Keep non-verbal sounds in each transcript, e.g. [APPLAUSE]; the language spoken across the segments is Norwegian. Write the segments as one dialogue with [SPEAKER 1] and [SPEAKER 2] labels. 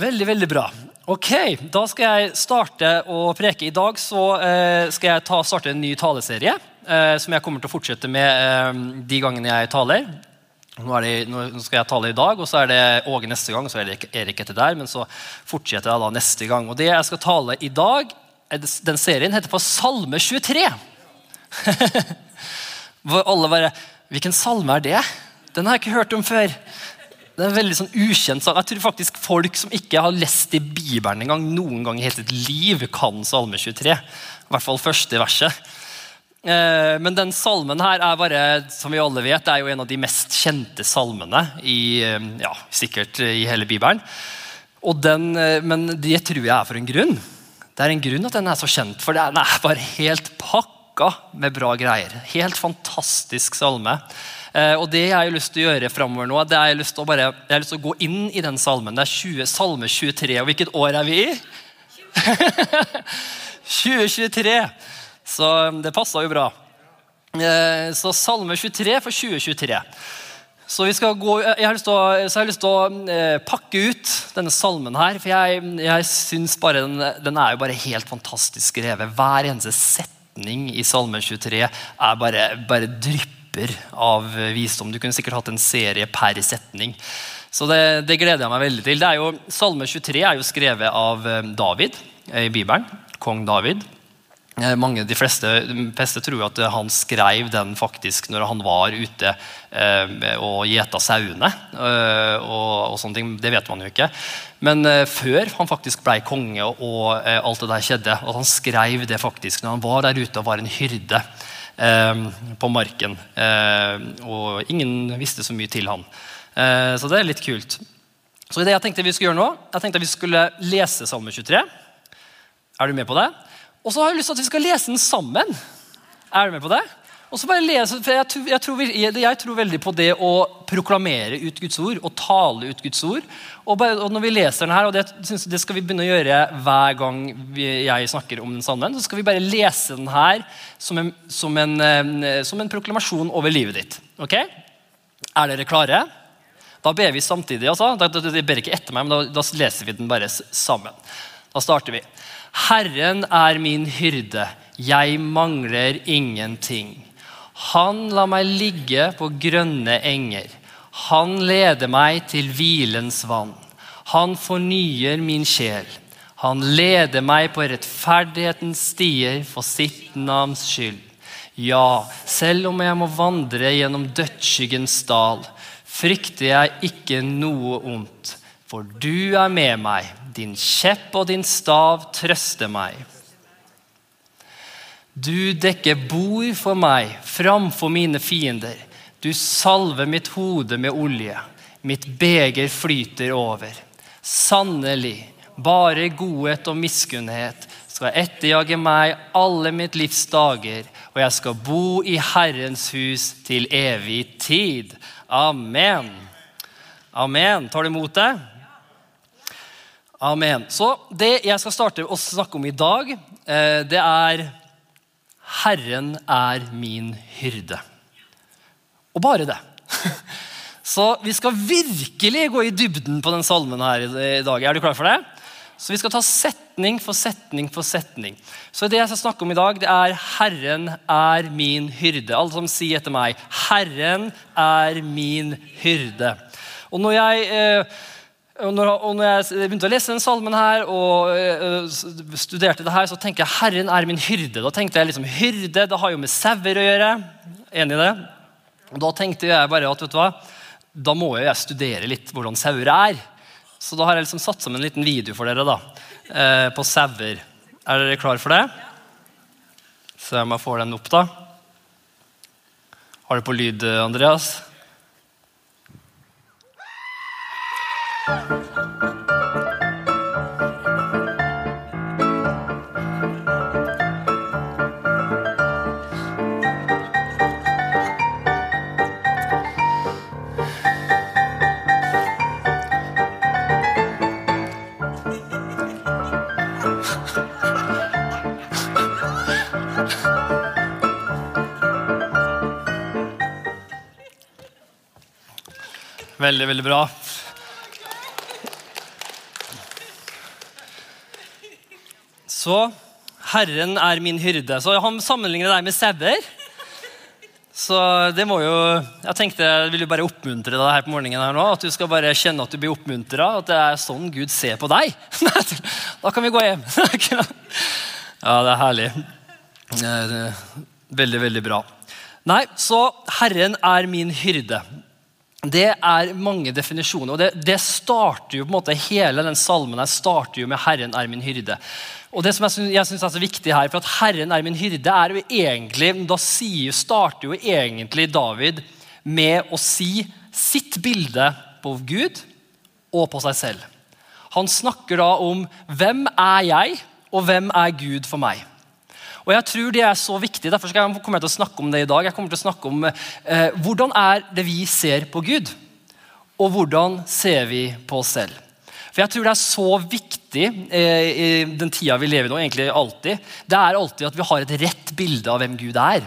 [SPEAKER 1] Veldig, veldig bra. Ok, Da skal jeg starte å preke. I dag så eh, skal jeg ta, starte en ny taleserie eh, som jeg kommer til å fortsette med eh, de gangene jeg taler. Nå, det, nå, skal jeg tale i dag, og så er det Åge neste gang. så er det Erik etter der, Men så fortsetter jeg da neste gang. Og det jeg skal tale i dag, den serien heter på Salme 23. [LAUGHS] Hvor alle bare Hvilken salme er det? Den har jeg ikke hørt om før. Det er veldig sånn ukjent sang. Jeg tror faktisk Folk som ikke har lest i Bibelen engang, noen gang i hele sitt liv, kan Salme 23. I hvert fall første verset. Eh, men den salmen her er bare, som vi alle vet, er jo en av de mest kjente salmene i, eh, ja, sikkert i hele Bibelen. Den, eh, men det tror jeg er for en grunn. Det er en grunn at den er så kjent, for den er bare helt pakka med bra greier. Helt fantastisk salme. Eh, og det jeg har lyst til å gjøre fremover nå, det jeg, lyst til å bare, jeg har lyst til å gå inn i den salmen. Det er 20, salme 23. Og hvilket år er vi i? [LAUGHS] 2023. Så um, det passa jo bra. Eh, så salme 23 for 2023. Så, gå, jeg har lyst til å, så jeg har lyst til å eh, pakke ut denne salmen her. For jeg, jeg synes bare den, den, er jo bare helt fantastisk skrevet. Hver eneste setning i salme 23 er bare, bare drypp drypper av visdom. Du kunne sikkert hatt en serie per setning. Så det, det gleder jeg meg veldig til. Jo, Salme 23 er jo skrevet av eh, David i Bibelen. Kong David. Eh, mange, de fleste, de fleste tror at han skrev den faktisk når han var ute eh, og gjeta sauene. Eh, og, og, sånne ting, Det vet man jo ikke. Men eh, før han faktisk ble konge og eh, alt det der skjedde, at han skrev det faktisk når han var der ute og var en hyrde. Eh, på marken. Eh, og ingen visste så mye til han. Eh, så det er litt kult. Så det jeg tenkte vi skulle gjøre nå, jeg tenkte vi skulle lese Salme 23. Er du med på det? Og så har jeg lyst til at vi skal lese den sammen. Er du med på det? Og så bare lese, for jeg, jeg, tror, jeg, tror, veldig på det å proklamere ut Guds ord og tale ut Guds ord. Og, bare, og når vi leser den her, og det, det, skal vi begynne å gjøre hver gang vi, jeg snakker om den salmen, så skal vi bare lese den her som en, som en, eh, som en proklamasjon over livet ditt. Ok? Er dere klare? Da ber vi samtidig. altså. De ber ikke etter meg, men da, da leser vi den bare sammen. Da starter vi. Herren er min hyrde, jeg mangler ingenting. Han lar meg ligge på grønne enger. Han leder meg til hvilens vann. Han fornyer min sjel. Han leder meg på rettferdighetens stier for sitt navns skyld. Ja, selv om jeg må vandre gjennom dødsskyggens dal, frykter jeg ikke noe ondt, for du er med meg. Din kjepp og din stav trøster meg. Du dekker bord for meg framfor mine fiender. Du salver mitt hode med olje. Mitt beger flyter over. Sannelig, bare godhet og miskunnhet skal etterjage meg alle mitt livs dager, og jeg skal bo i Herrens hus til evig tid. Amen. Amen. Tar du imot det? Amen. Så det jeg skal starte å snakke om i dag, eh, det er 'Herren er min hyrde'. Og bare det. [LAUGHS] Så vi skal virkelig gå i dybden på den salmen her i dag. Er du klar for det? Så vi skal ta setning for setning for setning. Så det jeg skal snakke om i dag, det er 'Herren er min hyrde'. Alle som sier etter meg 'Herren er min hyrde'. Og når jeg... Eh, og når, og når, jeg begynte å lese den salmen her og uh, studerte det her, så tenker jeg 'Herren er min hyrde'. Da tenkte jeg liksom, Hyrde det har jo med sauer å gjøre. Enig i det? Og Da tenkte jeg bare at vet du hva, da må jeg studere litt hvordan sauer er. Så da har jeg liksom satt sammen en liten video for dere da, uh, på sauer. Er dere klar for det? Se om jeg får den opp, da. Har du på lyd, Andreas? Veldig, veldig bra. Så Herren er min hyrde. Så han sammenligner deg med sauer. Så det må jo Jeg tenkte jeg ville bare oppmuntre deg her på morgenen. her nå, At du skal bare kjenne at du blir oppmuntra. At det er sånn Gud ser på deg. [LAUGHS] Da kan vi gå hjem. [LAUGHS] Ja, det er herlig. Veldig, veldig bra. Nei, så Herren er min hyrde. Det er mange definisjoner. og det, det, starter jo på en måte Hele den salmen her starter jo med 'Herren er min hyrde'. Og det som Jeg synes, er så viktig her, for at 'Herren er min hyrde' er jo egentlig, Da sier, starter jo egentlig David med å si sitt bilde på Gud og på seg selv. Han snakker da om 'Hvem er jeg, og hvem er Gud for meg'? Og jeg tror det er så viktig, Derfor skal jeg komme til å snakke om det i dag. Jeg kommer til å snakke om eh, Hvordan er det vi ser på Gud? Og hvordan ser vi på oss selv? For jeg tror det er så viktig eh, i den tida vi lever i nå, egentlig alltid, det er alltid at vi har et rett bilde av hvem Gud er.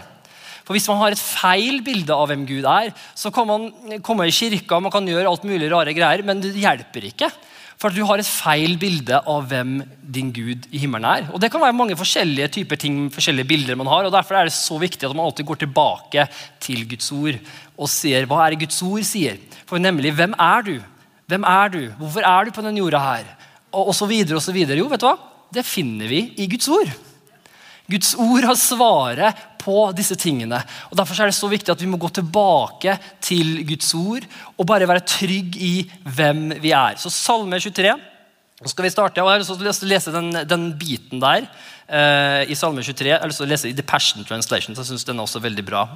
[SPEAKER 1] For Hvis man har et feil bilde av hvem Gud er, så kan man komme i kirka man kan gjøre alt mulig rare greier, men det hjelper ikke. For at du har et feil bilde av hvem din Gud i himmelen er. Og Det kan være mange forskjellige typer ting, forskjellige bilder man har. og Derfor er det så viktig at man alltid går tilbake til Guds ord og ser hva er det Guds ord sier. For nemlig, hvem er du? Hvem er du? Hvorfor er du på denne jorda her? Og, og så videre og så videre. Jo, vet du hva? Det finner vi i Guds ord. Guds ord har svaret på disse tingene. Og Derfor er det så viktig at vi må gå tilbake til Guds ord og bare være trygg i hvem vi er. Så Salme 23. Nå skal vi starte, og Jeg har lyst til å lese den, den biten der uh, i Salme 23. Jeg har lyst til å lese i The Passion Translation. så jeg synes den er også veldig bra.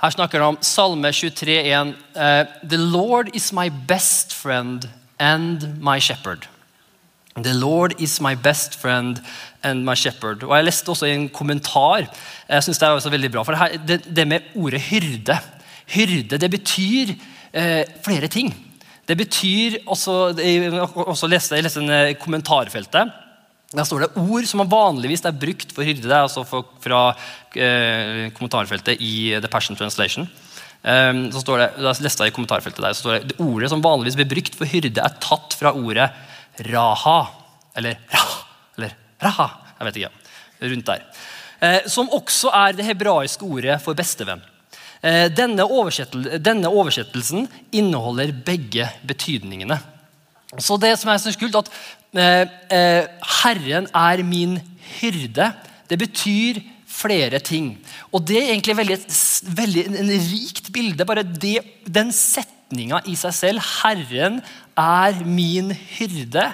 [SPEAKER 1] Her snakker det om Salme 23, 23,1. Uh, The Lord is my best friend and my shepherd. The Lord is my best friend and my shepherd. Og Jeg leste også i en kommentar. Jeg synes Det er også veldig bra, for det, her, det, det med ordet hyrde Hyrde det betyr eh, flere ting. Det betyr også, også leste, Jeg leste en eh, kommentarfeltet. Der står det ord som vanligvis er brukt for hyrde. Det er altså for, fra eh, kommentarfeltet i The Passion Translation. Um, så står det, da leste jeg i kommentarfeltet der, så står det, det ordet som vanligvis blir brukt for hyrde, er tatt fra ordet raha. Eller raha. Eller raha. Jeg vet ikke. Rundt der. Eh, som også er det hebraiske ordet for bestevenn. Eh, denne, oversettel, denne, oversettelsen inneholder begge betydningene. Så det som er så kult, at eh, 'Herren er min hyrde', det betyr flere ting. Og det er egentlig veldig, veldig en rikt bilde. Bare det, den setninga i seg selv. 'Herren er min hyrde'.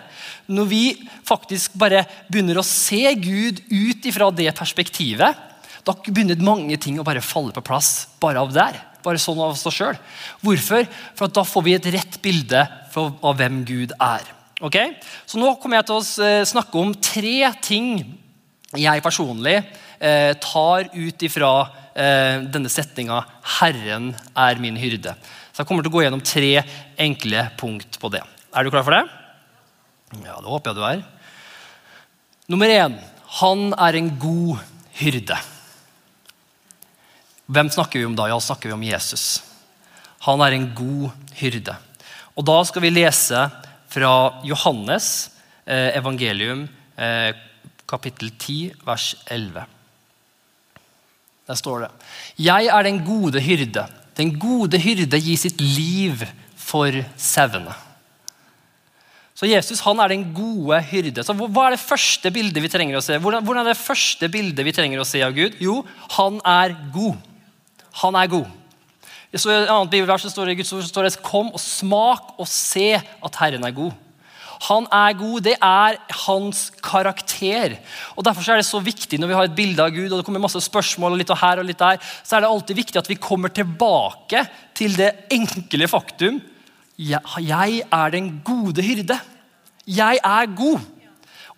[SPEAKER 1] Når vi faktisk bare begynner å se Gud ut ifra det perspektivet, da begynner mange ting å bare falle på plass bare av der. Bare sånn av oss sjøl. Hvorfor? For da får vi et rett bilde av hvem Gud er. Okay? Så Nå kommer jeg til å eh, snakke om tre ting jeg personlig eh, tar ut ifra eh, denne setninga 'Herren er min hyrde'. Så Jeg kommer til å gå gjennom tre enkle punkt på det. Er du klar for det? Ja, det håper jeg du er. Nummer én han er en god hyrde. Hvem snakker vi om da? Ja, snakker vi om Jesus. Han er en god hyrde. Og Da skal vi lese fra Johannes eh, evangelium, eh, kapittel 10, vers 11. Der står det Jeg er den gode hyrde. Den gode hyrde gir sitt liv for sauene. Så Jesus han er den gode hyrde. Så Hva er det første bildet vi trenger å se? Hvordan, hvordan er det første bildet vi trenger å se av Gud? Jo, han er god. Han er god. I et annet bibelvers står det ord står det, Kom og smak og se at Herren er god. Han er god. Det er hans karakter. Og Derfor er det så viktig når vi har et bilde av Gud, og det kommer masse spørsmål, og litt her og litt der, så er det alltid viktig at vi kommer tilbake til det enkle faktum jeg er den gode hyrde. Jeg er god,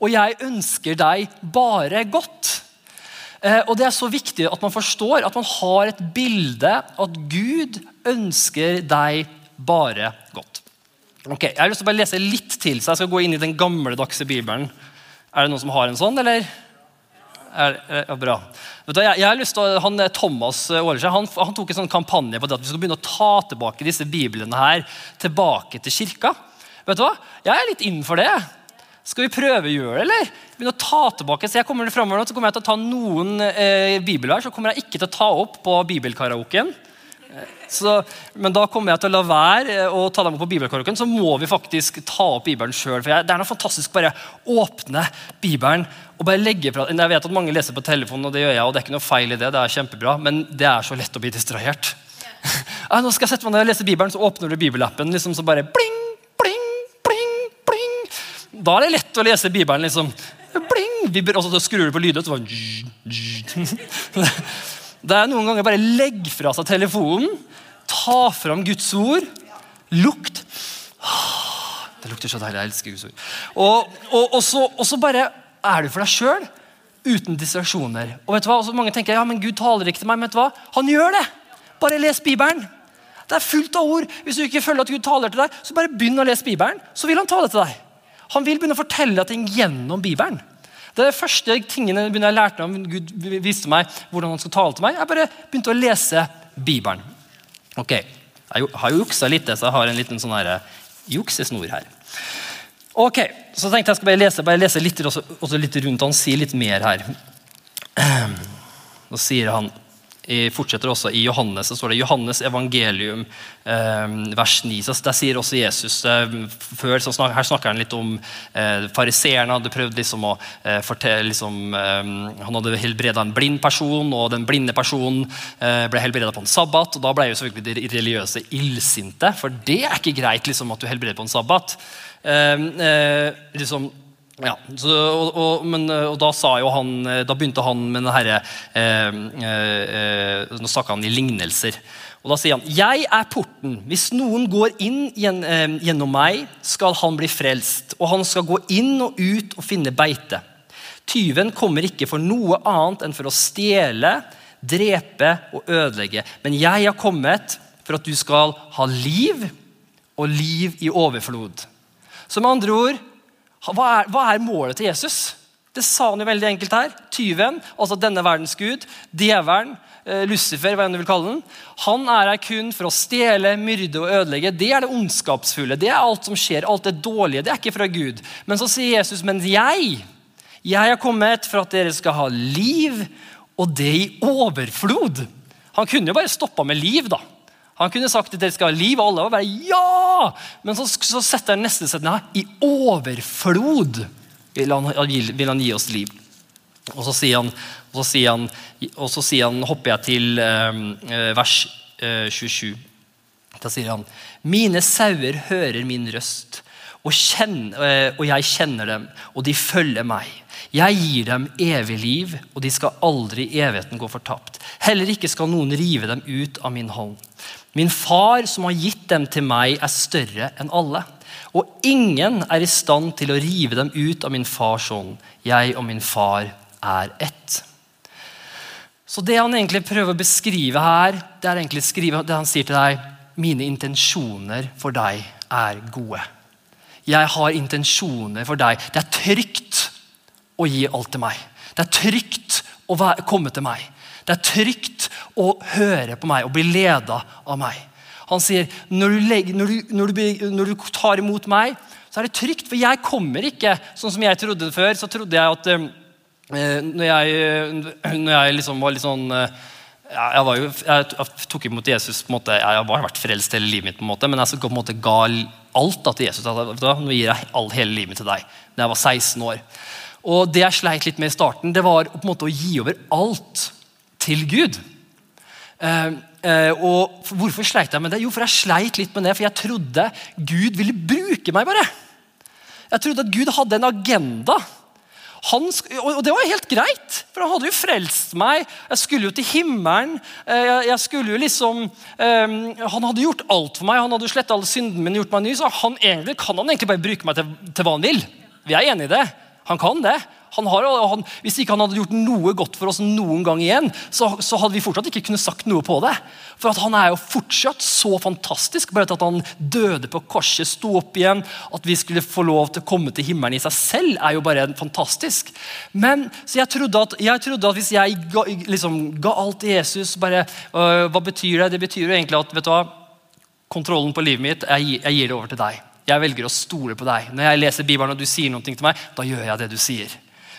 [SPEAKER 1] og jeg ønsker deg bare godt. Eh, og Det er så viktig at man forstår at man har et bilde at Gud ønsker deg bare godt. Ok, Jeg har lyst til å bare lese litt til, så jeg skal gå inn i den gamledagse bibelen. Er det noen som har en sånn, eller? Er, er, ja, bra. Vet Du, jeg, jeg, har lyst til å, han, Thomas Åleskjær han, han, tok en sånn kampanje på det at vi skal begynne å ta tilbake disse biblene her tilbake til kirka. Vet du hva? Jeg er litt innenfor det. Skal vi prøve å gjøre det, eller? Begynne å ta tilbake, så jeg kommer fremover nå, så kommer jeg til å ta noen eh, bibelvers, så kommer jeg ikke til å ta opp på bibelkaraoken. Så, men da kommer jeg til å la være eh, å ta dem opp på bibelkorken. så må vi faktisk ta opp Bibelen sjøl. Det er noe fantastisk bare åpne Bibelen og bare legge fra Jeg vet at mange leser på telefonen, og det gjør jeg, og det er ikke noe feil i det, det er kjempebra, men det er så lett å bli distrahert. Ja, nå skal jeg sette meg ned og lese Bibelen, så åpner du bibelappen, liksom, så bare bling, bling, bling, bling. Da er det lett å lese Bibelen. liksom. Bling, og så skrur du på lydet, så bare Det er noen ganger bare legg fra seg telefonen, ta fram Guds ord, lukt Det lukter så deilig. Jeg elsker Guds ord. Og, og, og, så, og så bare er du for deg sjøl, uten distraksjoner. Og vet du hva? Og så mange tenker ja, men Gud taler ikke til meg. Men vet du hva? Han gjør det! Bare les Bibelen. Det er fullt av ord. Hvis du ikke føler at Gud taler til deg, så bare begynn å lese Bibelen. Så vil han tale til deg. Han vil begynne å fortelle deg ting gjennom Bibelen. Det de første tingene jeg lærte om Gud viste meg hvordan han skulle tale til meg. Jeg bare begynte å lese Bibelen. Ok, Jeg har jo juksa litt, så jeg har en liten sånn her juksesnor her. Ok, Så tenkte jeg skal bare lese, bare lese litt, også, også litt rundt han sier litt mer her. [CLEARS THROAT] Da sier han i, fortsetter også I Johannes så står det Johannes evangelium, eh, vers 9. Så der sier også Jesus eh, før, snak, Her snakker han litt om eh, fariseerne hadde prøvd liksom å eh, fortelle liksom, eh, Han hadde helbreda en blind person, og den blinde personen eh, ble helbreda på en sabbat. og Da ble jo selvfølgelig de religiøse illsinte, for det er ikke greit liksom, at du helbreder på en sabbat. Eh, eh, liksom ja, så, og, og, men, eh, og, da han, eh, da begynte han med den herre eh, eh, Nå snakka han i lignelser. Og Da sier han jeg er porten. Hvis noen går inn gjennom meg, skal han bli frelst. Og han skal gå inn og ut og finne beite. Tyven kommer ikke for noe annet enn for å stjele, drepe og ødelegge. Men jeg har kommet for at du skal ha liv, og liv i overflod. Så med andre ord hva er, hva er, målet til Jesus? Det sa han jo veldig enkelt her. Tyven, altså denne verdens gud, djevelen, eh, Lucifer, hva enn du vil kalle den. Han er her kun for å stjele, myrde og ødelegge. Det er det ondskapsfulle. Det er alt som skjer, alt det dårlige. Det er ikke fra Gud. Men så sier Jesus, men jeg, jeg har kommet for at dere skal ha liv, og det i overflod. Han kunne jo bare stoppa med liv, da. Han kunne sagt at dere skal ha liv, og alle var bare ja! Men så, så setter han neste setning her. I overflod vil han, vil han, gi oss liv. Og så sier han, og så sier han, og så sier han hopper jeg til ehm, eh, vers eh, 27. Da sier han Mine sauer hører min røst, og, kjenner, eh, og jeg kjenner dem, og de følger meg. Jeg gir dem evig liv, og de skal aldri i evigheten gå fortapt. Heller ikke skal noen rive dem ut av min hånd. Min far som har gitt dem til meg, er større enn alle. Og ingen er i stand til å rive dem ut av min fars hånd. Jeg og min far er ett. Så det han egentlig prøver å beskrive her, det er egentlig det han sier til deg Mine intensjoner for deg er gode. Jeg har intensjoner for deg. Det er trygt å gi alt til meg. Det er trygt å komme til meg. Det er trygt å høre på meg og bli leda av meg. Han sier når du, legger, når, du, når, du, når du, tar imot meg, så er det trygt. For jeg kommer ikke sånn som jeg trodde før. Så trodde jeg at eh, når, jeg, når jeg liksom var litt sånn eh, jeg, jo, jeg, tok imot Jesus på en måte, Jeg har vært frelst hele livet mitt, på en måte, men jeg på en måte ga alt da, til Jesus. Nå gir jeg all, hele livet mitt til deg. Da jeg var 16 år. Og Det jeg sleit litt med i starten, det var på en måte å gi over alt til Gud. Eh, eh, og Hvorfor sleit jeg med det? Jo, for jeg sleit litt med det, for jeg trodde Gud ville bruke meg. bare. Jeg trodde at Gud hadde en agenda. Han, og det var helt greit, for han hadde jo frelst meg. Jeg skulle jo til himmelen. Eh, jeg, jeg skulle jo liksom um, Han hadde gjort alt for meg. Han hadde sletta alle syndene mine, gjort meg ny, så han egentlig, kan han egentlig bare bruke meg til, til hva han vil. Vi er enige i det. Han kan det. Han har, han, hvis ikke han hadde gjort noe godt for oss noen gang igjen, så, så, hadde vi fortsatt ikke kunnet sagt noe på det. For han er jo fortsatt så fantastisk. Bare at han døde på korset, sto opp igjen, at vi skulle få lov til å komme til himmelen i seg selv, er jo bare fantastisk. Men så jeg trodde at, jeg trodde at hvis jeg ga, liksom, ga alt til Jesus bare, øh, Hva betyr det? Det betyr jo egentlig at vet du hva, kontrollen på livet mitt, jeg, jeg gir det over til deg. Jeg velger å stole på deg. Når jeg leser Bibelen og du sier noe til meg, da gjør jeg det du sier.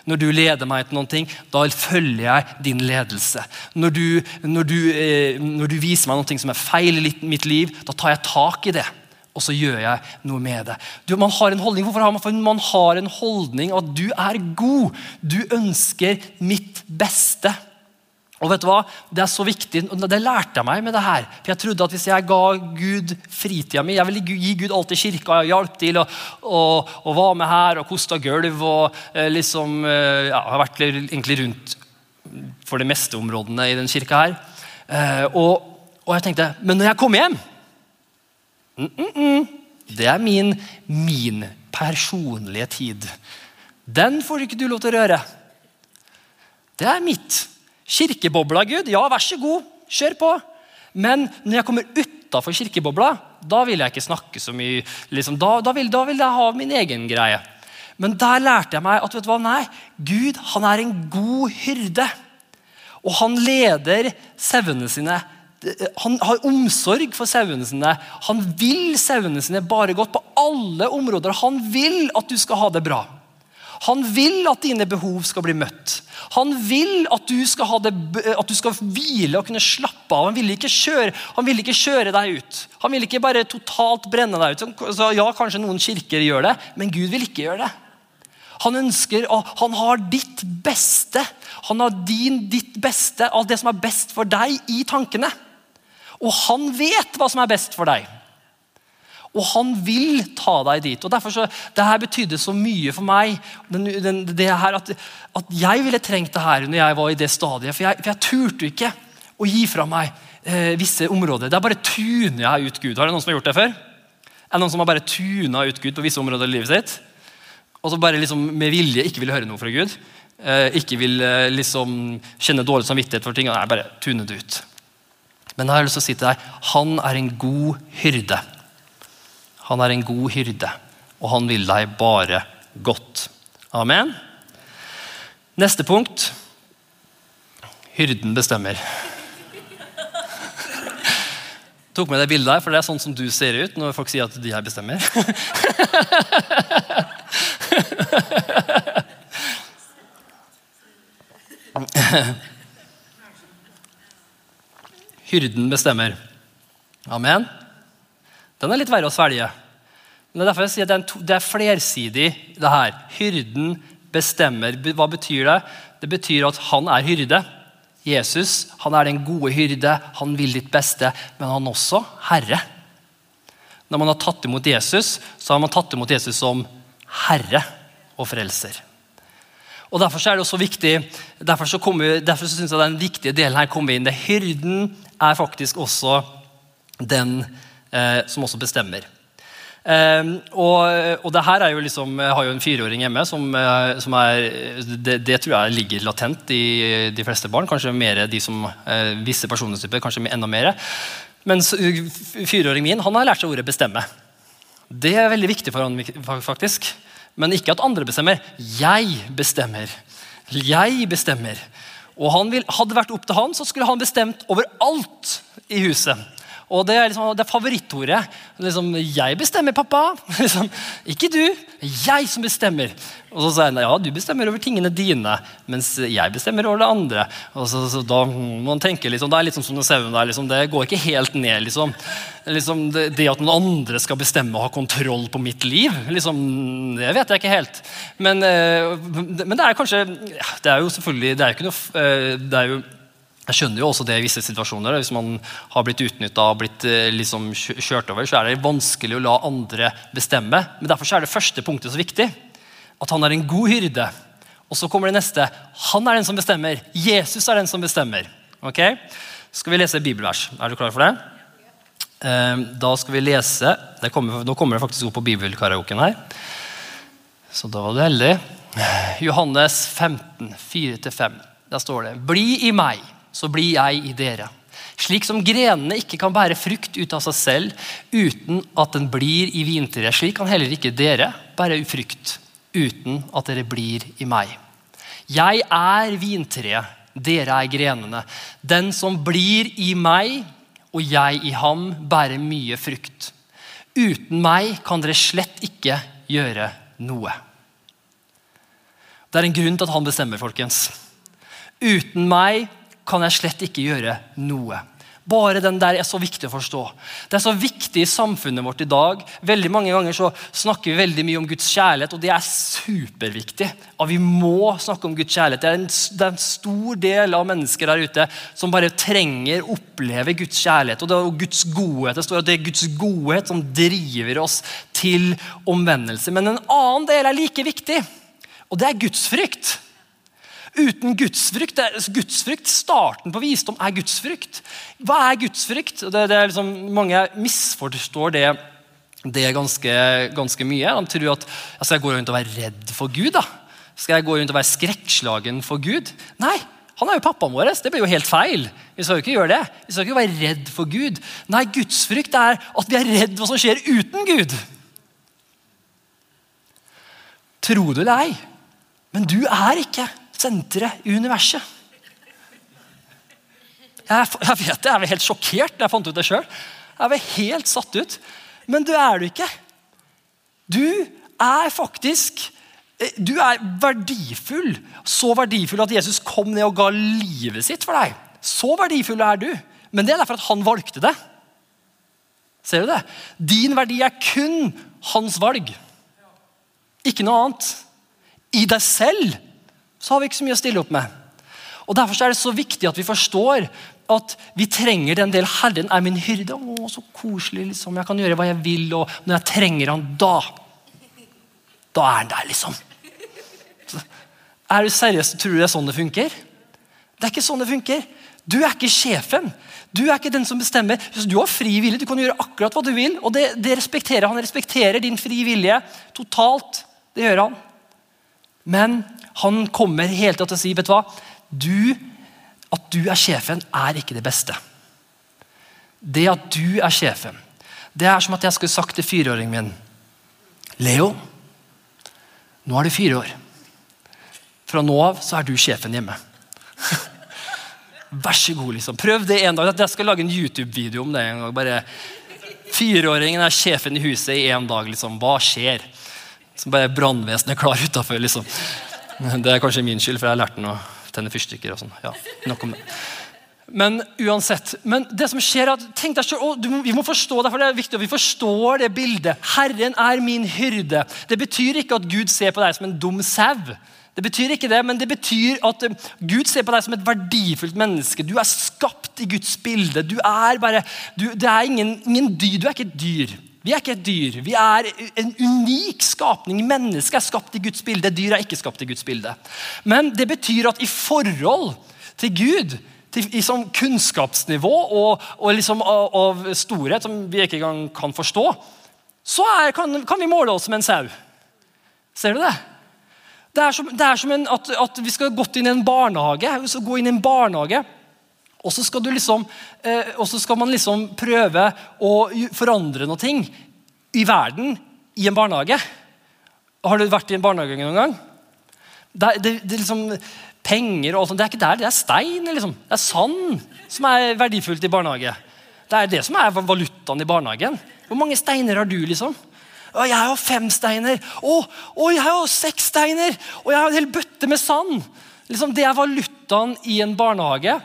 [SPEAKER 1] Når du leder meg til noe, da følger jeg din ledelse. Når du, når du, eh, når du viser meg noe som er feil i mitt liv, da tar jeg tak i det. Og så gjør jeg noe med det. Du, man har en holdning, Hvorfor har man, For man har en holdning at du er god. Du ønsker mitt beste. Og vet du hva? Det er så viktig, og det lærte jeg meg med det her. For Jeg trodde at hvis jeg ga Gud fritida mi Jeg ville gi Gud alt i kirka. Jeg hjalp til og, og, og, var med her og kosta gulv. og eh, liksom, eh, ja, Har vært egentlig rundt for de meste områdene i den kirka her. Eh, og, og, jeg tenkte Men når jeg kommer hjem mm, mm, mm, Det er min, min personlige tid. Den får ikke du lov til å røre. Det er mitt. Kirkebobla, Gud, ja, vær så god, kjør på. Men når jeg kommer utafor kirkebobla, da vil jeg ikke snakke så mye. Liksom, da, da, vil, da, vil, jeg ha min egen greie. Men der lærte jeg meg at vet du hva, nei, Gud han er en god hyrde. Og han leder sauene sine. Han har omsorg for sauene sine. Han vil sauene sine bare godt på alle områder. Han vil at du skal ha det bra. Han vil at dine behov skal bli møtt. Han vil at du skal, det, at du skal hvile og kunne slappe av. Han vil, kjøre, vil, ikke kjøre, deg ut. Han vil ikke bare totalt brenne deg ut. Så ja, Kanskje noen kirker gjør det, men Gud vil ikke gjøre det. Han ønsker, han har ditt beste. Han har din, ditt beste, alt det som er best for deg, i tankene. Og han vet hva som er best for deg. Og han vil ta deg dit. og derfor så, Det her betydde så mye for meg. Den, den, det her at, at, jeg ville trengt det her når jeg var i det stadiet. For jeg, for jeg turte ikke å gi fra meg eh, visse områder. Der bare tuner jeg ut Gud. Har det noen som har gjort det før? Er det noen som har bare tuna ut Gud på visse områder i livet sitt? Og så bare liksom med vilje ikke vil høre noe fra Gud? Eh, ikke vil eh, liksom kjenne dårlig samvittighet for ting? Nei, bare tune det ut. Men da har jeg lyst til å si til deg, han er en god hyrde. Han er en god hyrde, og han vil deg bare godt. Amen. Neste punkt hyrden bestemmer. Jeg Tok med det bildet her, for det er sånn som du ser ut når folk sier at de her bestemmer. [LAUGHS] Hyrden bestemmer. Amen. Den er litt verre å svelge. Men Det er derfor jeg sier at det er, er flersidig. det her. Hyrden bestemmer. Hva betyr det? Det betyr at han er hyrde. Jesus han er den gode hyrde. Han vil ditt beste. Men han er også herre. Når man har tatt imot Jesus, så har man tatt imot Jesus som herre og frelser. Og Derfor er det også viktig, derfor, så kommer, derfor så synes jeg den viktige delen her kommer inn. Det Hyrden er faktisk også den som også bestemmer. Um, og, og, det her er jo liksom, Jeg har jo en fireåring hjemme som, eh, som er det, det, tror jeg ligger latent i de fleste barn. Kanskje mer de som uh, visse personlighetstyper. Kanskje enda mer. Mens fireåringen min han har lært seg ordet 'bestemme'. Det er veldig viktig for han faktisk. Men ikke at andre bestemmer. Jeg bestemmer. Jeg bestemmer. Og vil, Hadde det vært opp til han, så skulle han bestemt over alt i huset. Og det er, liksom, det er favorittordet. Liksom, 'Jeg bestemmer, pappa.' [LAUGHS] Liksom, ikke du. Jeg som bestemmer. Og så sier han ja, du bestemmer over tingene dine, mens jeg bestemmer over det andre. Og så, så Da må man tenke liksom, Det er litt som sauen der. Liksom, det går ikke helt ned. liksom. liksom det, det, at noen andre skal bestemme og ha kontroll på mitt liv, liksom, det vet jeg ikke helt. Men, eh, men det er kanskje Det er jo selvfølgelig det er jo ikke noe, eh, det er jo jeg skjønner jo også det i visse situasjoner. Hvis man har blitt utnytta og blitt eh, liksom kjørt over, så er det vanskelig å la andre bestemme. Men Derfor er det første punktet så viktig. At han er en god hyrde. Og så kommer det neste. Han er den som bestemmer. Jesus er den som bestemmer. Ok? Skal vi lese bibelvers? Er du klar for det? Ehm, da skal vi lese kommer, Nå kommer det faktisk opp på bibelkaraoken her. Så da var du heldig. Johannes 15, 4-5. Der står det Bli i meg så blir jeg i dere. Slik som grenene ikke kan bære frukt ut av seg selv uten at den blir i vintreet, slik kan heller ikke dere bære frukt uten at dere blir i meg. Jeg er vintreet, dere er grenene. Den som blir i meg og jeg i ham, bærer mye frukt. Uten meg kan dere slett ikke gjøre noe. Det er en grunn til at han bestemmer, folkens. Uten meg kan jeg slett ikke gjøre noe. Bare den der er så viktig å forstå. Det er så viktig i samfunnet vårt i dag. Veldig mange ganger så snakker vi veldig mye om Guds kjærlighet, og det er superviktig. Og vi må snakke om Guds kjærlighet. Det er, en, det er en stor del av mennesker der ute som bare trenger å oppleve Guds kjærlighet. Og det er Guds godhet. Det står at det er Guds godhet som driver oss til omvendelse. Men en annen del er like viktig, og det er Guds frykt. Uten gudsfrykt, gudsfrykt, Starten på visdom er gudsfrykt. Hva er gudsfrykt? Det, det er liksom, mange misforstår det, det ganske, ganske, mye. De tror at altså, jeg går rundt og være redd for Gud. da. Skal jeg gå rundt og være skrekkslagen for Gud? Nei, han er jo pappaen vår. Det blir jo helt feil. Vi skal jo ikke gjøre det. Vi skal ikke være redd for Gud. Nei, gudsfrykt er at vi er redd hva som skjer uten Gud. Tro det eller ei, men du er ikke senteret i universet. Jeg, jeg vet det, jeg var helt sjokkert da jeg fant ut det sjøl. Jeg var helt satt ut. Men du er du ikke. Du er faktisk eh, du er verdifull. Så verdifull at Jesus kom ned og ga livet sitt for deg. Så verdifull er du. Men det er derfor at han valgte det. Ser du det? Din verdi er kun hans valg. Ikke noe annet. I deg selv så har vi ikke så mye å stille opp med. Og Derfor er det så viktig at vi forstår at vi trenger den del Herren er min hyrde. Å, så koselig. liksom. Jeg kan gjøre hva jeg vil, og når jeg trenger han, da Da er han der, liksom. Er du seriøs tror du det er sånn det funker? Det er ikke sånn det funker. Du er ikke sjefen. Du er ikke den som bestemmer. Du har fri vilje. Du kan gjøre akkurat hva du vil. og det, det respekterer Han respekterer din frie vilje totalt. Det gjør han. Men han kommer hele tida til å si vet du hva? Du, at du er sjefen, er ikke det beste. Det at du er sjefen, det er som at jeg skulle sagt til fireåringen min Leo, nå er du fire år. Fra nå av så er du sjefen hjemme. [LAUGHS] Vær så god, liksom. Prøv det en dag. Jeg skal lage en YouTube-video om det. en gang. Bare Fireåringen er sjefen i huset i én dag. liksom. Hva skjer? Så bare brannvesenet klar utafor. Liksom. Det er kanskje min skyld, for jeg har lært den å tenne fyrstikker. og sånn. Ja, nok om det. Men uansett, men det som skjer er at, tenk deg selv, Vi må forstå det, for det er viktig vi forstår det bildet. Herren er min hyrde. Det betyr ikke at Gud ser på deg som en dum sau. Det betyr ikke det, men det betyr at eh, Gud ser på deg som et verdifullt menneske. Du er skapt i Guds bilde. Du er bare, du, det er ingen, ingen dyr. Du er ikke et dyr. Vi er ikke et dyr. Vi er en unik skapning. Mennesket er skapt i Guds bilde. Dyr er ikke skapt i Guds bilde. Men det betyr at i forhold til Gud, i sånn kunnskapsnivå og, og liksom av, av, storhet som vi ikke engang kan forstå, så er, kan, kan, vi måle oss med en sau. Ser du det? Det er som, det er som en, at, at, vi skal gått inn i en barnehage. Vi skal gå inn i en barnehage og så skal, liksom, eh, skal, man liksom prøve å forandre noe ting i verden i en barnehage. Har du vært i en barnehage noen gang? Det, det, det liksom Penger og sånt, det er ikke der. Det er stein. Liksom. Det er sand som er verdifullt i barnehage. Det er det som er valutaen i barnehagen. Hvor mange steiner har du, liksom? Å, jeg har fem steiner. Å, å, jeg har seks steiner. Og jeg har en hel bøtte med sand. Liksom, det er valutaen i en barnehage.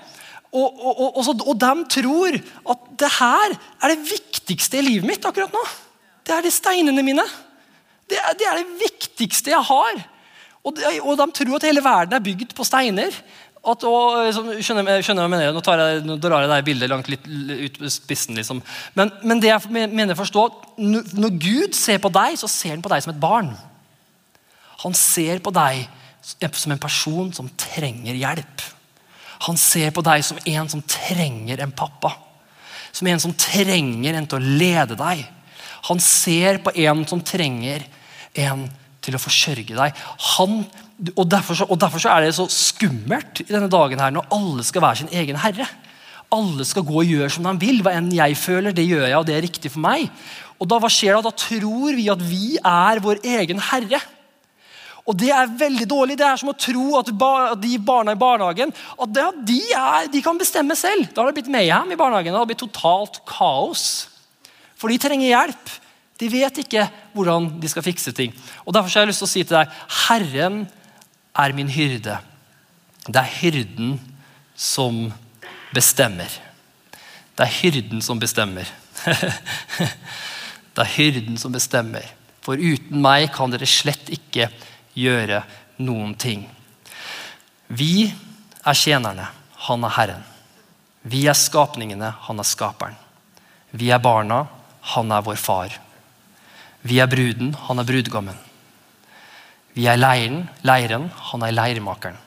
[SPEAKER 1] Og, og, og, og, de tror at det her er det viktigste i livet mitt akkurat nå. Det er de steinene mine. Det er det, er det viktigste jeg har. Og de, de, tror at hele verden er bygd på steiner. At, skjønner, skjønner jeg mener, Nå, tar jeg, nå drar jeg det bildet langt litt ut på spissen. Liksom. Men, men, det jeg mener forstå, når Gud ser på deg, så ser han på deg som et barn. Han ser på deg som en person som trenger hjelp. Han ser på deg som en som trenger en pappa. Som en som trenger en til å lede deg. Han ser på en som trenger en til å forsørge deg. Han, og, derfor og derfor er det så skummelt i denne dagen her når alle skal være sin egen herre. Alle skal gå og gjøre som de vil. Hva enn jeg føler, det gjør jeg, og det er riktig for meg. Og da, Hva skjer da? Da tror vi at vi er vår egen herre. Og det er veldig dårlig. Det er som å tro at de barna i barnehagen at de, er, de kan bestemme selv. Da har det blitt mayhem i barnehagen. Det har blitt totalt kaos. For de trenger hjelp. De vet ikke hvordan de skal fikse ting. Og Derfor har jeg lyst til å si til deg Herren er min hyrde. Det er hyrden som bestemmer. Det er hyrden som bestemmer. [LAUGHS] det er hyrden som bestemmer. For uten meg kan dere slett ikke gjøre noen ting. Vi er tjenerne, han er Herren. Vi er skapningene, han er skaperen. Vi er barna, han er vår far. Vi er bruden, han er brudgommen. Vi er leiren, leiren, han er leirmakeren.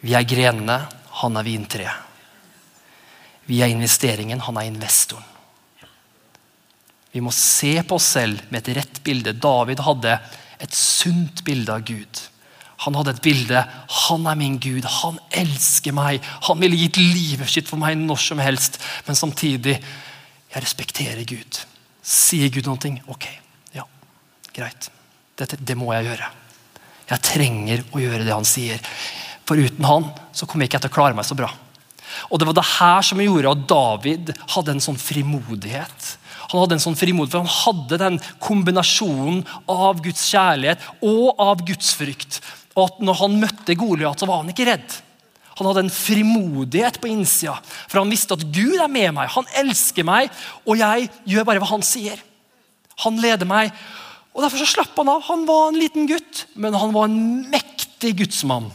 [SPEAKER 1] Vi er grenene, han er vintreet. Vi er investeringen, han er investoren. Vi må se på oss selv med et rett bilde. David hadde et sunt bilde av Gud. Han hadde et bilde. Han er min Gud. Han elsker meg. Han ville gitt livet sitt for meg når som helst. Men samtidig jeg respekterer Gud. Sier Gud noe? Ok, ja, greit. Dette, det må jeg gjøre. Jeg trenger å gjøre det han sier. For uten han så kommer jeg ikke til å klare meg så bra. Og Det var det her som gjorde at David hadde en sånn frimodighet. Han hadde en sånn frimodighet, for han hadde den kombinasjonen av Guds kjærlighet og av Guds frykt. Og at når han møtte Goliat, så var han ikke redd. Han hadde en frimodighet på innsida, for han visste at Gud er med meg. Han elsker meg, og jeg gjør bare hva han sier. Han leder meg. Og Derfor så slapp han av. Han var en liten gutt, men han var en mektig gudsmann.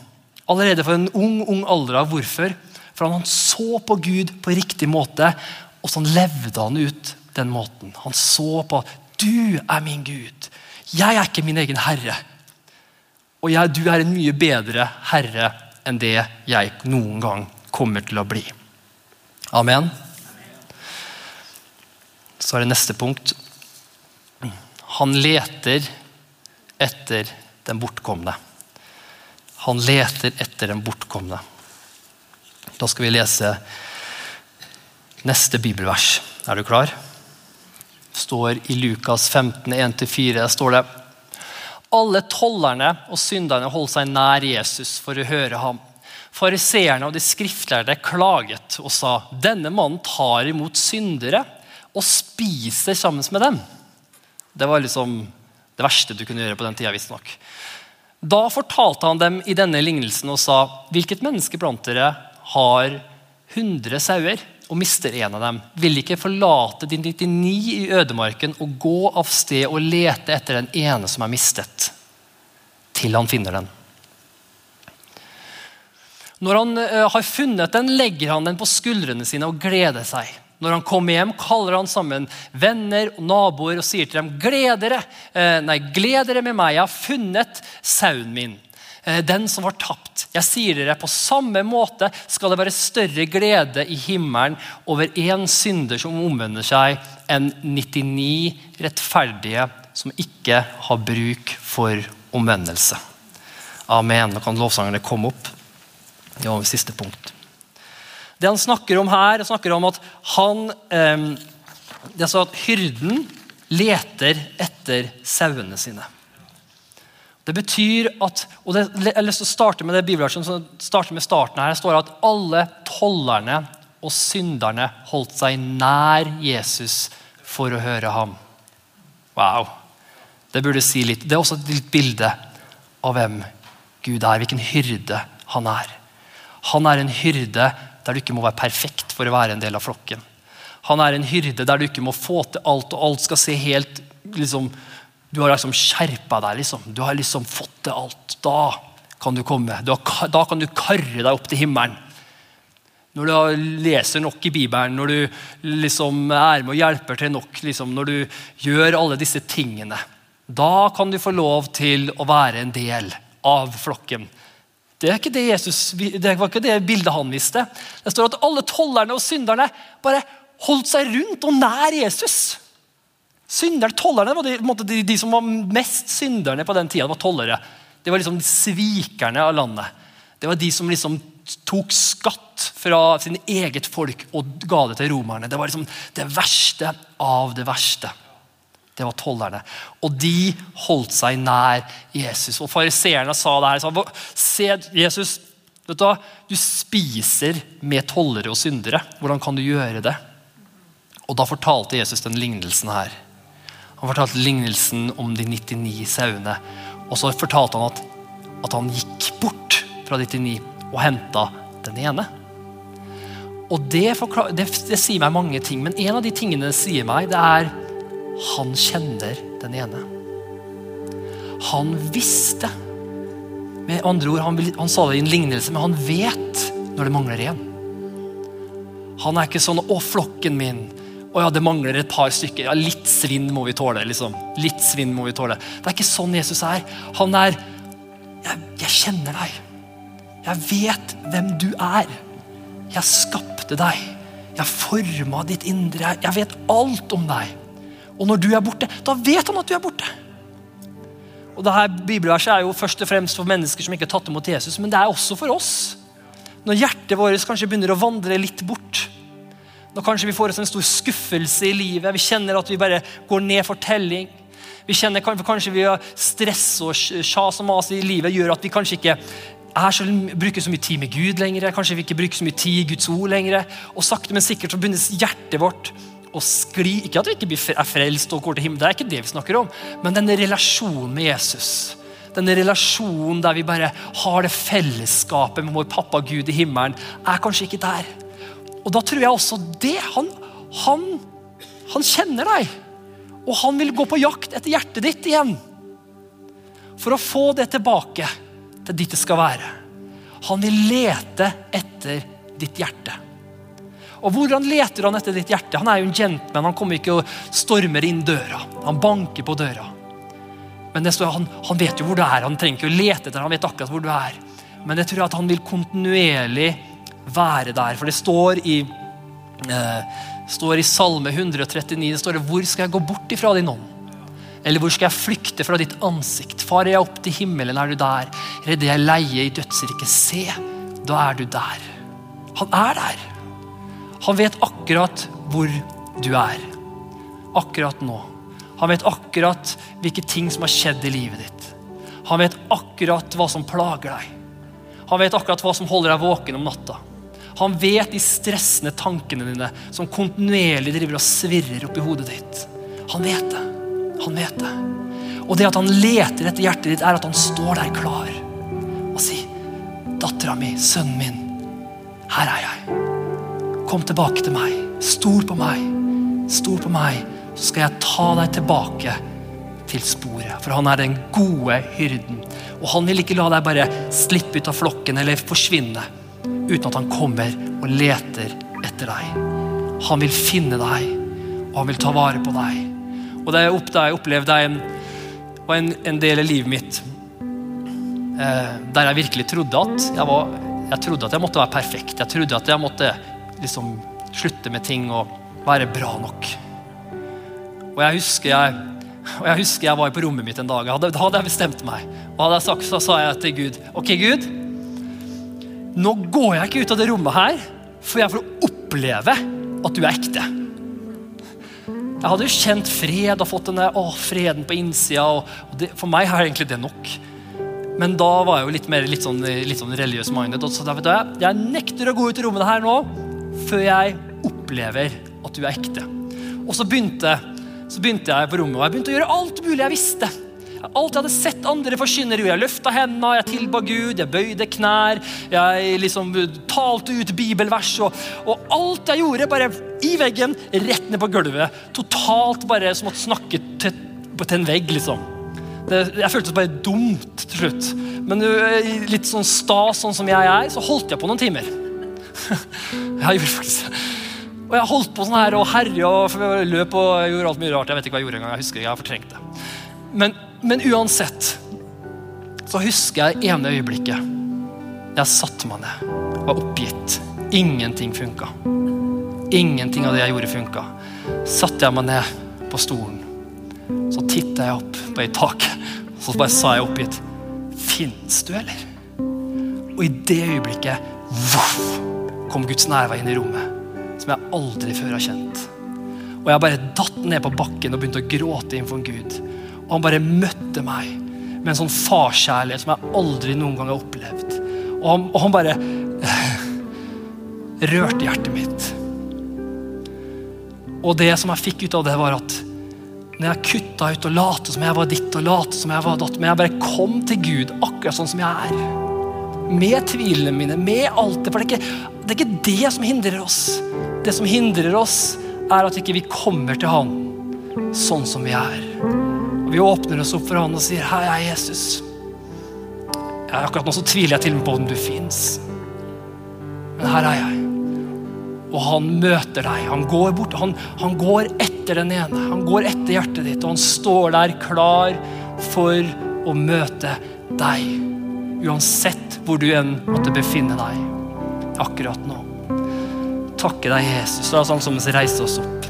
[SPEAKER 1] Allerede for en ung ung alder av. Hvorfor? For han så på Gud på riktig måte, og sånn levde han ut den måten. Han så på du er min Gud. Jeg er ikke min egen herre. Og jeg, du er en mye bedre herre enn det jeg noen gang kommer til å bli. Amen. Så er det neste punkt. Han leter etter den bortkomne. Han leter etter den bortkomne. Da skal vi lese neste bibelvers. Er du klar? Står i Lukas 15, 1-4. står det alle tollerne og synderne holdt seg nær Jesus for å høre ham. Fariseerne og de skriftlærde klaget og sa denne mannen tar imot syndere og spiser sammen med dem. Det var liksom det verste du kunne gjøre på den tida. Visstnok. Da fortalte han dem i denne lignelsen og sa hvilket menneske blant dere har 100 sauer og mister en av dem, vil ikke forlate de 99 i ødemarken og gå av sted og lete etter den ene som er mistet, til han finner den. Når han uh, har funnet den, legger han den på skuldrene sine og gleder seg. Når han kommer hjem, kaller han sammen venner og naboer og sier til dem gled dere, uh, nei, gled dere med meg, jeg har funnet sauen min. Eh, den som var tapt. Jeg sier dere, På samme måte skal det være større glede i himmelen over én synder som omvender seg, enn 99 rettferdige som ikke har bruk for omvendelse. Amen. Nå kan lovsangerne komme opp. Det var mitt siste punkt. Det han snakker om her, han snakker om at han eh, det er så at Hyrden leter etter sauene sine. Det betyr at, og det, Jeg har lyst til å starte med det bibelverset som starter med starten her. Det står at alle tollerne og synderne holdt seg nær Jesus for å høre ham. Wow. Det burde si litt. Det er også et litt bilde av hvem Gud er, hvilken hyrde han er. Han er en hyrde der du ikke må være perfekt for å være en del av flokken. Han er en hyrde der du ikke må få til alt, og alt skal se helt liksom, du har liksom skjerpa deg. liksom. Du har liksom fått til alt. Da kan du komme. Har, da kan du karre deg opp til himmelen. Når du leser nok i Bibelen, når du liksom er med og hjelper til nok, liksom, når du gjør alle disse tingene, da kan du få lov til å være en del av flokken. Det, er ikke det, Jesus, det var ikke det bildet han viste. Det står at alle tollerne og synderne bare holdt seg rundt og nær Jesus. Synderne, Tollerne var de, de, de, som var mest synderne på den tida. var tollere. Det var liksom svikerne av landet. Det var de som liksom tok skatt fra sin eget folk og ga det til romerne. Det var liksom det verste av det verste. Det var tollerne. Og de holdt seg nær Jesus. Og Fariseerne sa det her. Sa, Se, Jesus, vet du, du spiser med tollere og syndere. Hvordan kan du gjøre det? Og Da fortalte Jesus den lignelsen her Han fortalte lignelsen om de 99 sauene. Og så fortalte han at, at han gikk bort fra de 99 og henta den ene. Og det, det, det, sier meg mange ting, men en av de tingene det sier meg, det er han kjenner den ene. Han visste. Med andre ord, han, han sa det i en lignelse, men han vet når det mangler en. Han er ikke sånn 'Å, flokken min'. Å ja, det mangler et par stykker. Ja, Litt svinn må vi tåle. liksom. Litt svinn må vi tåle. Det er ikke sånn Jesus er. Han er jeg, jeg kjenner deg. Jeg vet hvem du er. Jeg skapte deg. Jeg forma ditt indre. Jeg vet alt om deg. Og når du er borte, da vet han at du er borte. Og det her Bibelverset er jo først og fremst for mennesker som ikke har tatt imot Jesus, men det er også for oss. Når hjertet vårt kanskje begynner å vandre litt bort. Når kanskje vi får oss en stor skuffelse i livet. Vi kjenner at vi bare går ned for telling. Vi kjenner Kanskje vi har stress og sjas og mas i livet gjør at vi kanskje ikke så, bruker så mye tid med Gud lenger. Kanskje vi ikke bruker så mye tid i Guds ord lenger. Og sakte, men sikkert så begynner hjertet vårt å skli. Ikke at vi ikke er frelst og går til himmelen, det er ikke det vi snakker om. Men denne relasjonen med Jesus. Denne relasjonen der vi bare har det fellesskapet med vår pappa Gud i himmelen, er kanskje ikke der. Og da tror jeg også det. Han, han, han kjenner deg. Og han vil gå på jakt etter hjertet ditt igjen. For å få det tilbake til dit det skal være. Han vil lete etter ditt hjerte. Og Hvordan leter han etter ditt hjerte? Han er jo en gentleman. Han kommer ikke og stormer inn døra. Han banker på døra. Men står, han, han vet jo hvor du er. Han trenger ikke å lete etter han vet akkurat hvor du er. Men jeg tror at han vil kontinuerlig være der. For det står i, eh, står i Salme 139 det står det, Hvor skal jeg gå bort ifra din ånd? Eller hvor skal jeg flykte fra ditt ansikt? Farer jeg opp til himmelen, er du der. Redder jeg leie i dødsriket, se, da er du der. Han er der. Han vet akkurat hvor du er. Akkurat nå. Han vet akkurat hvilke ting som har skjedd i livet ditt. Han vet akkurat hva som plager deg. Han vet akkurat hva som holder deg våken om natta. Han vet de stressende tankene dine som kontinuerlig driver og svirrer oppi hodet ditt. Han vet det. Han vet det. Og det at han leter etter hjertet ditt, er at han står der klar og sier, 'Dattera mi, sønnen min, her er jeg. Kom tilbake til meg. Stol på meg. Stol på meg, så skal jeg ta deg tilbake til sporet. For han er den gode hyrden. Og han vil ikke la deg bare slippe ut av flokken eller forsvinne uten at han kommer og leter etter deg. Han vil finne deg, og han vil ta vare på deg. Og det jeg, da jeg opplevde en, var en, en, del av livet mitt eh, der jeg virkelig trodde at jeg, var, jeg trodde at jeg måtte være perfekt. Jeg trodde at jeg måtte liksom slutte med ting og være bra nok. Og jeg husker jeg, og jeg husker jeg var på rommet mitt en dag. Da hadde jeg bestemt meg. Og hadde jeg sagt, så sa jeg til Gud Ok, Gud. Nå går jeg ikke ut av det rommet her, for jeg får oppleve at du er ekte. Jeg hadde jo kjent fred og fått den der, å, freden på innsida. Og, og det, for meg er egentlig det nok. Men da var jeg jo litt mer litt sånn, litt sånn religiøs minded. Så da vet du, jeg nekter å gå ut i rommet her nå før jeg opplever at du er ekte. Og så begynte, så begynte jeg på rommet, og jeg begynte å gjøre alt mulig jeg visste. Alt jeg hadde sett andre forkynnere. Jeg løfta hendene, jeg tilba Gud, jeg bøyde knær. Jeg liksom talte ut bibelvers. Og, og, alt jeg gjorde, bare i veggen, rett ned på gulvet. Totalt bare som å snakke til, til en vegg, liksom. Det, jeg føltes bare dumt til slutt. Men litt sånn sta, sånn som jeg er, så holdt jeg på noen timer. [LAUGHS] jeg gjorde faktisk det. Og jeg holdt på sånn her og herja og løp og gjorde alt mye rart. Jeg vet ikke hva jeg gjorde engang. Jeg husker jeg har fortrengt det. Men men uansett så husker jeg ene øyeblikket. Jeg satte meg ned, var oppgitt. Ingenting funka. Ingenting av det jeg gjorde, funka. Satte jeg meg ned på stolen, så titta jeg opp på et tak, så bare sa jeg oppgitt Fins du, eller? Og i det øyeblikket voff, kom Guds nærvær inn i rommet, som jeg aldri før har kjent. Og jeg bare datt ned på bakken og begynte å gråte innenfor Gud. Og han bare møtte meg med en sånn farskjærlighet som jeg aldri noen gang har opplevd. Og han, og han bare rørte hjertet mitt. Og det som jeg fikk ut av det, var at Når jeg kutta ut og late som jeg var ditt og late som jeg var datt. Men jeg bare kom til Gud akkurat sånn som jeg er. Med tvilene mine, med alt det. For det er, ikke, det er ikke det som hindrer oss. Det som hindrer oss, er at ikke vi kommer til Han sånn som vi er. Og Vi åpner oss opp for Han og sier, 'Hei, er Jesus'. Ja, akkurat nå så tviler jeg til og med på om du fins. Men her er jeg. Og han møter deg. Han går bort, han, han går etter den ene. Han går etter hjertet ditt, og han står der klar for å møte deg. Uansett hvor du enn måtte befinne deg akkurat nå. Takke deg, Jesus. Det er sånn alle vi reiser oss opp.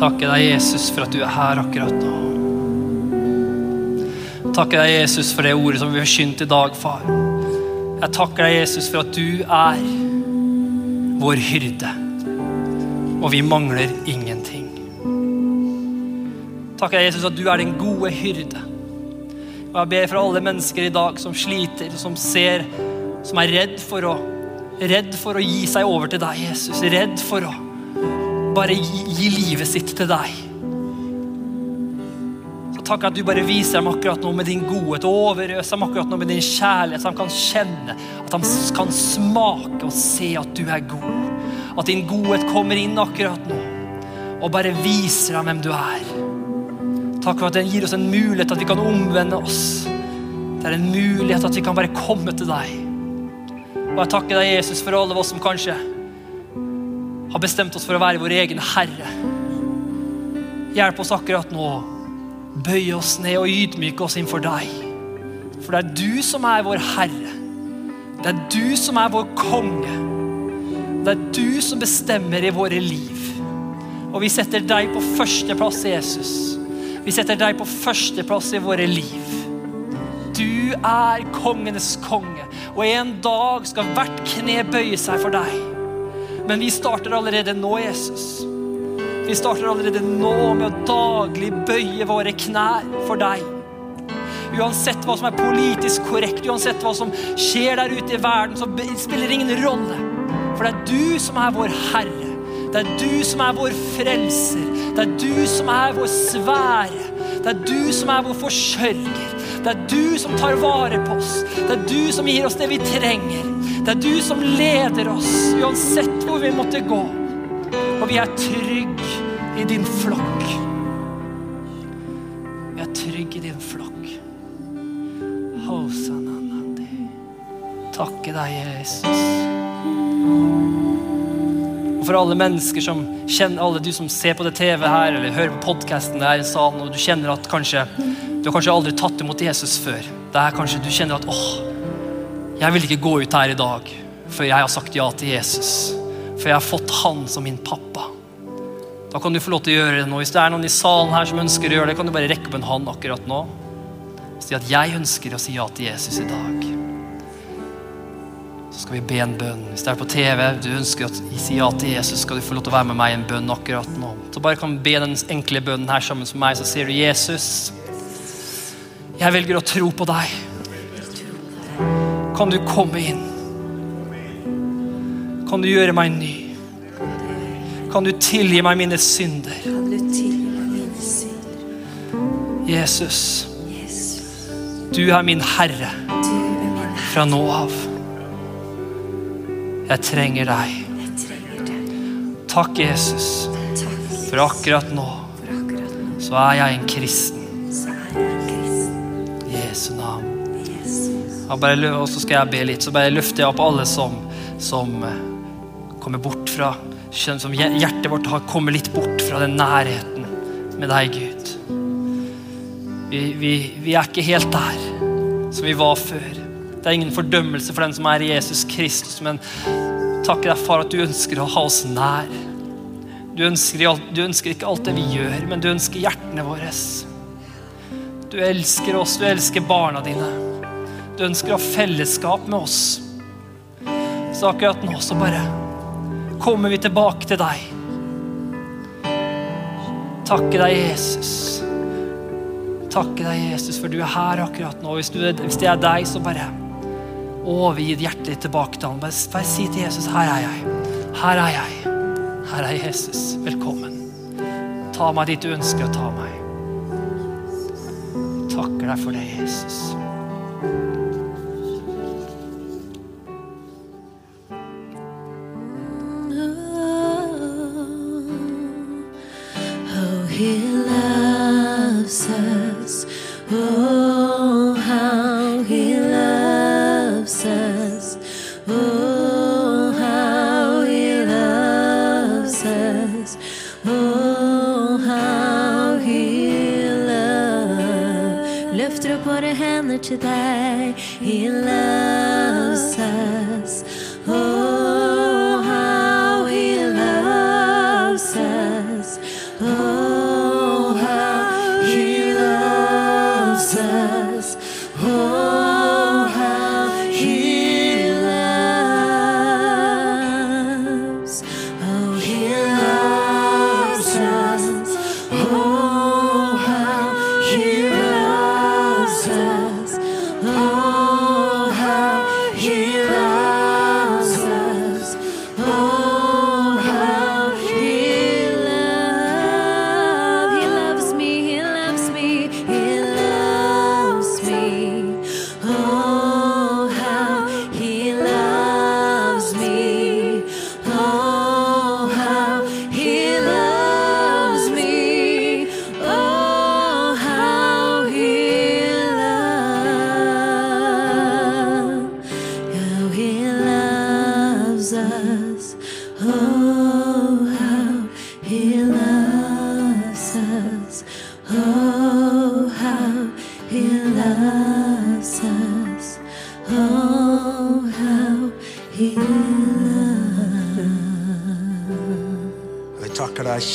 [SPEAKER 1] Takke deg, Jesus, for at du er her akkurat nå. Takke deg, Jesus, for det ordet som vi har forkynt i dag, far. Jeg takker deg, Jesus, for at du er vår hyrde. Og vi mangler ingenting. Takker deg, Jesus, at du er den gode hyrde. Og jeg ber for alle mennesker i dag som sliter, som ser, som er redd for å, redd for å gi seg over til deg, Jesus. Redd for å bare gi, gi livet sitt til deg. Så takk at du bare viser dem akkurat nå med din godhet og overøser dem akkurat nå med din kjærlighet, så de kan kjenne, at de kan smake og se at du er god. At din godhet kommer inn akkurat nå og bare viser dem hvem du er. Takk for at den gir oss en mulighet at vi kan omvende oss. Det er en mulighet at vi kan bare komme til deg. Og jeg takker deg, Jesus, for alle oss som kanskje har bestemt oss for å være vår egen herre. Hjelp oss akkurat nå. Bøye oss ned og ydmyke oss innfor deg. For det er du som er vår herre. Det er du som er vår konge. Det er du som bestemmer i våre liv. Og vi setter deg på førsteplass, Jesus. Vi setter deg på førsteplass i våre liv. Du er kongenes konge, og en dag skal hvert kne bøye seg for deg. Men vi starter allerede nå, Jesus. Vi starter allerede nå med å daglig bøye våre knær for deg. Uansett hva som er politisk korrekt, uansett hva som skjer der ute i verden, så spiller det ingen rolle. For det er du som er vår Herre. Det er du som er vår frelser. Det er du som er vår svære. Det er du som er vår forsørger. Det er du som tar vare på oss. Det er du som gir oss det vi trenger. Det er du som leder oss uansett hvor vi måtte gå. Og vi er trygge i din flokk. Vi er trygge i din flokk. Takke deg, Jesus. Og for alle mennesker som kjenner, alle du som ser på det TV her, eller hører på podkasten her i salen, og du kjenner at kanskje du har kanskje aldri tatt imot Jesus før. Det er kanskje Du kjenner at åh, jeg vil ikke gå ut her i dag før jeg har sagt ja til Jesus. For jeg har fått han som min pappa. Da kan du få lov til å gjøre det nå. Hvis det er noen i salen her som ønsker å gjøre det, kan du bare rekke opp en hånd akkurat nå. Si at jeg ønsker å si ja til Jesus i dag. Så skal vi be en bønn. Hvis det er på TV, du ønsker å si ja til Jesus, skal du få lov til å være med meg i en bønn akkurat nå. Så bare kan du be den enkle bønnen her sammen med meg, så sier du Jesus. Jeg velger å tro på deg. Kan du komme inn? Kan du gjøre meg ny? Kan du tilgi meg mine synder? Jesus, du er min Herre fra nå av. Jeg trenger deg. Takk, Jesus, for akkurat nå så er jeg en kristen. Og så skal jeg be litt. Så bare løfter jeg opp alle som, som kommer bort fra Som hjertet vårt har kommet litt bort fra den nærheten med deg, Gud. Vi, vi, vi er ikke helt der som vi var før. Det er ingen fordømmelse for den som er Jesus Kristus, men takk deg, far, at du ønsker å ha oss nær. Du ønsker, du ønsker ikke alt det vi gjør, men du ønsker hjertene våre. Du elsker oss, du elsker barna dine. Du ønsker å ha fellesskap med oss. Så akkurat nå så bare kommer vi tilbake til deg. Takke deg, Jesus. Takke deg, Jesus, for du er her akkurat nå. Hvis, du, hvis det er deg, så bare overgi hjertet ditt tilbake til ham. Bare, bare si til Jesus, her er jeg. Her er jeg. Her er Jesus. Velkommen. Ta meg dit du ønsker å ta meg. Takker deg for det, Jesus.
[SPEAKER 2] Løfter opp våre hender til deg. He loves us.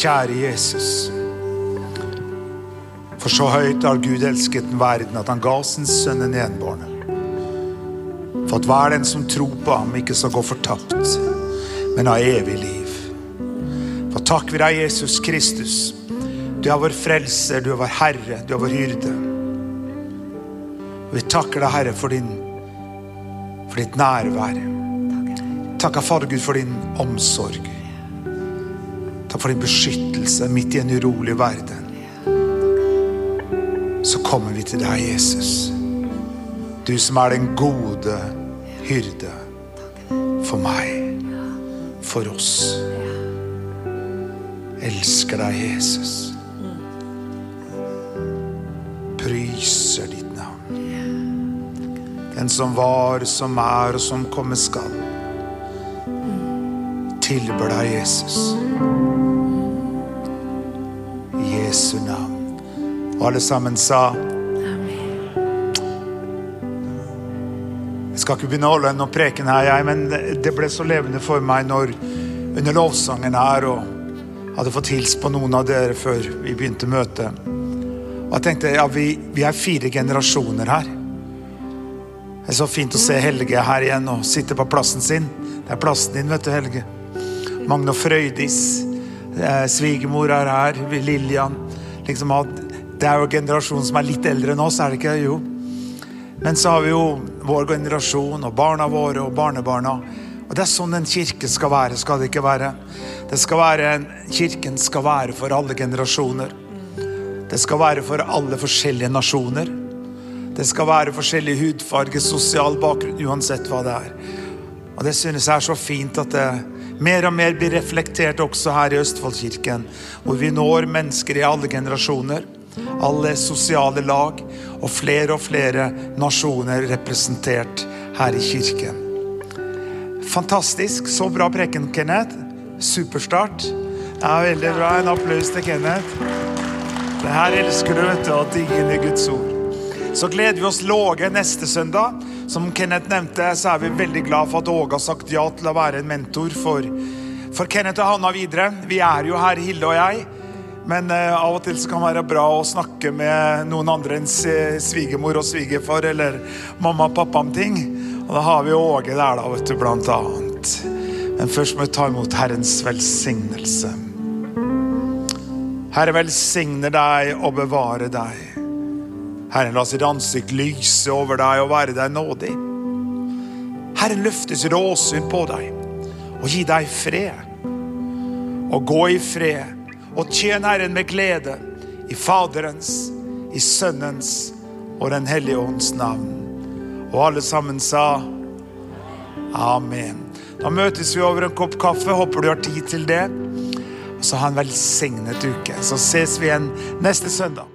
[SPEAKER 3] Kjære Jesus. For så høyt har Gud elsket den verden at han ga sin sønn en enbårne. For at hver den som tror på ham, ikke skal gå fortapt, men ha evig liv. For takk vi deg, Jesus Kristus. Du er vår frelser, du er vår Herre, du er vår hyrde. Og vi takker deg, Herre, for, din, for ditt nærvær. Takker Fader Gud for din omsorg. Takk for din beskyttelse midt i en urolig verden. Så kommer vi til deg, Jesus. Du som er den gode hyrde for meg, for oss. Elsker deg, Jesus. Priser ditt navn. Den som var, som er og som komme skal. Tilber deg, Jesus. Jesu navn. Og alle sammen sa Jeg skal ikke begynne å holde noen preken her, jeg, men det ble så levende for meg når under lovsangen her og hadde fått hilst på noen av dere før vi begynte møtet. Og jeg tenkte ja, vi, vi er fire generasjoner her. Det er så fint å se Helge her igjen og sitte på plassen sin. Det er plassen din, vet du, Helge. Magne og Frøydis. eh, Svigermor er her. Lillian. Liksom, at det er jo generasjonen som er litt eldre enn oss, er det ikke? Jo. Men så har vi jo vår generasjon og barna våre og barnebarna. Og det er sånn en kirke skal være, skal det ikke være? Det skal være, Kirken skal være for alle generasjoner. Det skal være for alle forskjellige nasjoner. Det skal være forskjellig hudfarge, sosial bakgrunn, uansett hva det er. Og det synes jeg er så fint at det mer og mer blir reflektert også her i Østfoldkirken, hvor vi når mennesker i alle generasjoner, alle sosiale lag, og flere og flere nasjoner representert her i kirken. Fantastisk. Så bra preken, Kenneth. Superstart. Det er veldig bra. En applaus til Kenneth. Det her elsker du, vet du, at ingen er Guds ord. Så gleder vi oss Låge neste søndag. Som Kenneth nevnte, så er vi veldig glad for at Åge har sagt ja til å være en mentor for, for Kenneth og Hanna videre. Vi er jo her, Hilde og jeg. Men eh, av og til så kan det være bra å snakke med noen andre enn svigermor og svigerfar eller mamma og pappa om ting. Og da har vi Åge der, da, vet du, blant annet. Men først må vi ta imot Herrens velsignelse. Herre velsigne deg og bevare deg. Herren la sitt ansikt lyse over deg og være deg nådig. Herren løfte sitt åsyn på deg og gi deg fred. Og gå i fred og tjen Herren med glede i Faderens, i Sønnens og Den hellige ånds navn. Og alle sammen sa Amen. Da møtes vi over en kopp kaffe. Håper du har tid til det. Og så ha en velsignet uke. Så ses vi igjen neste søndag.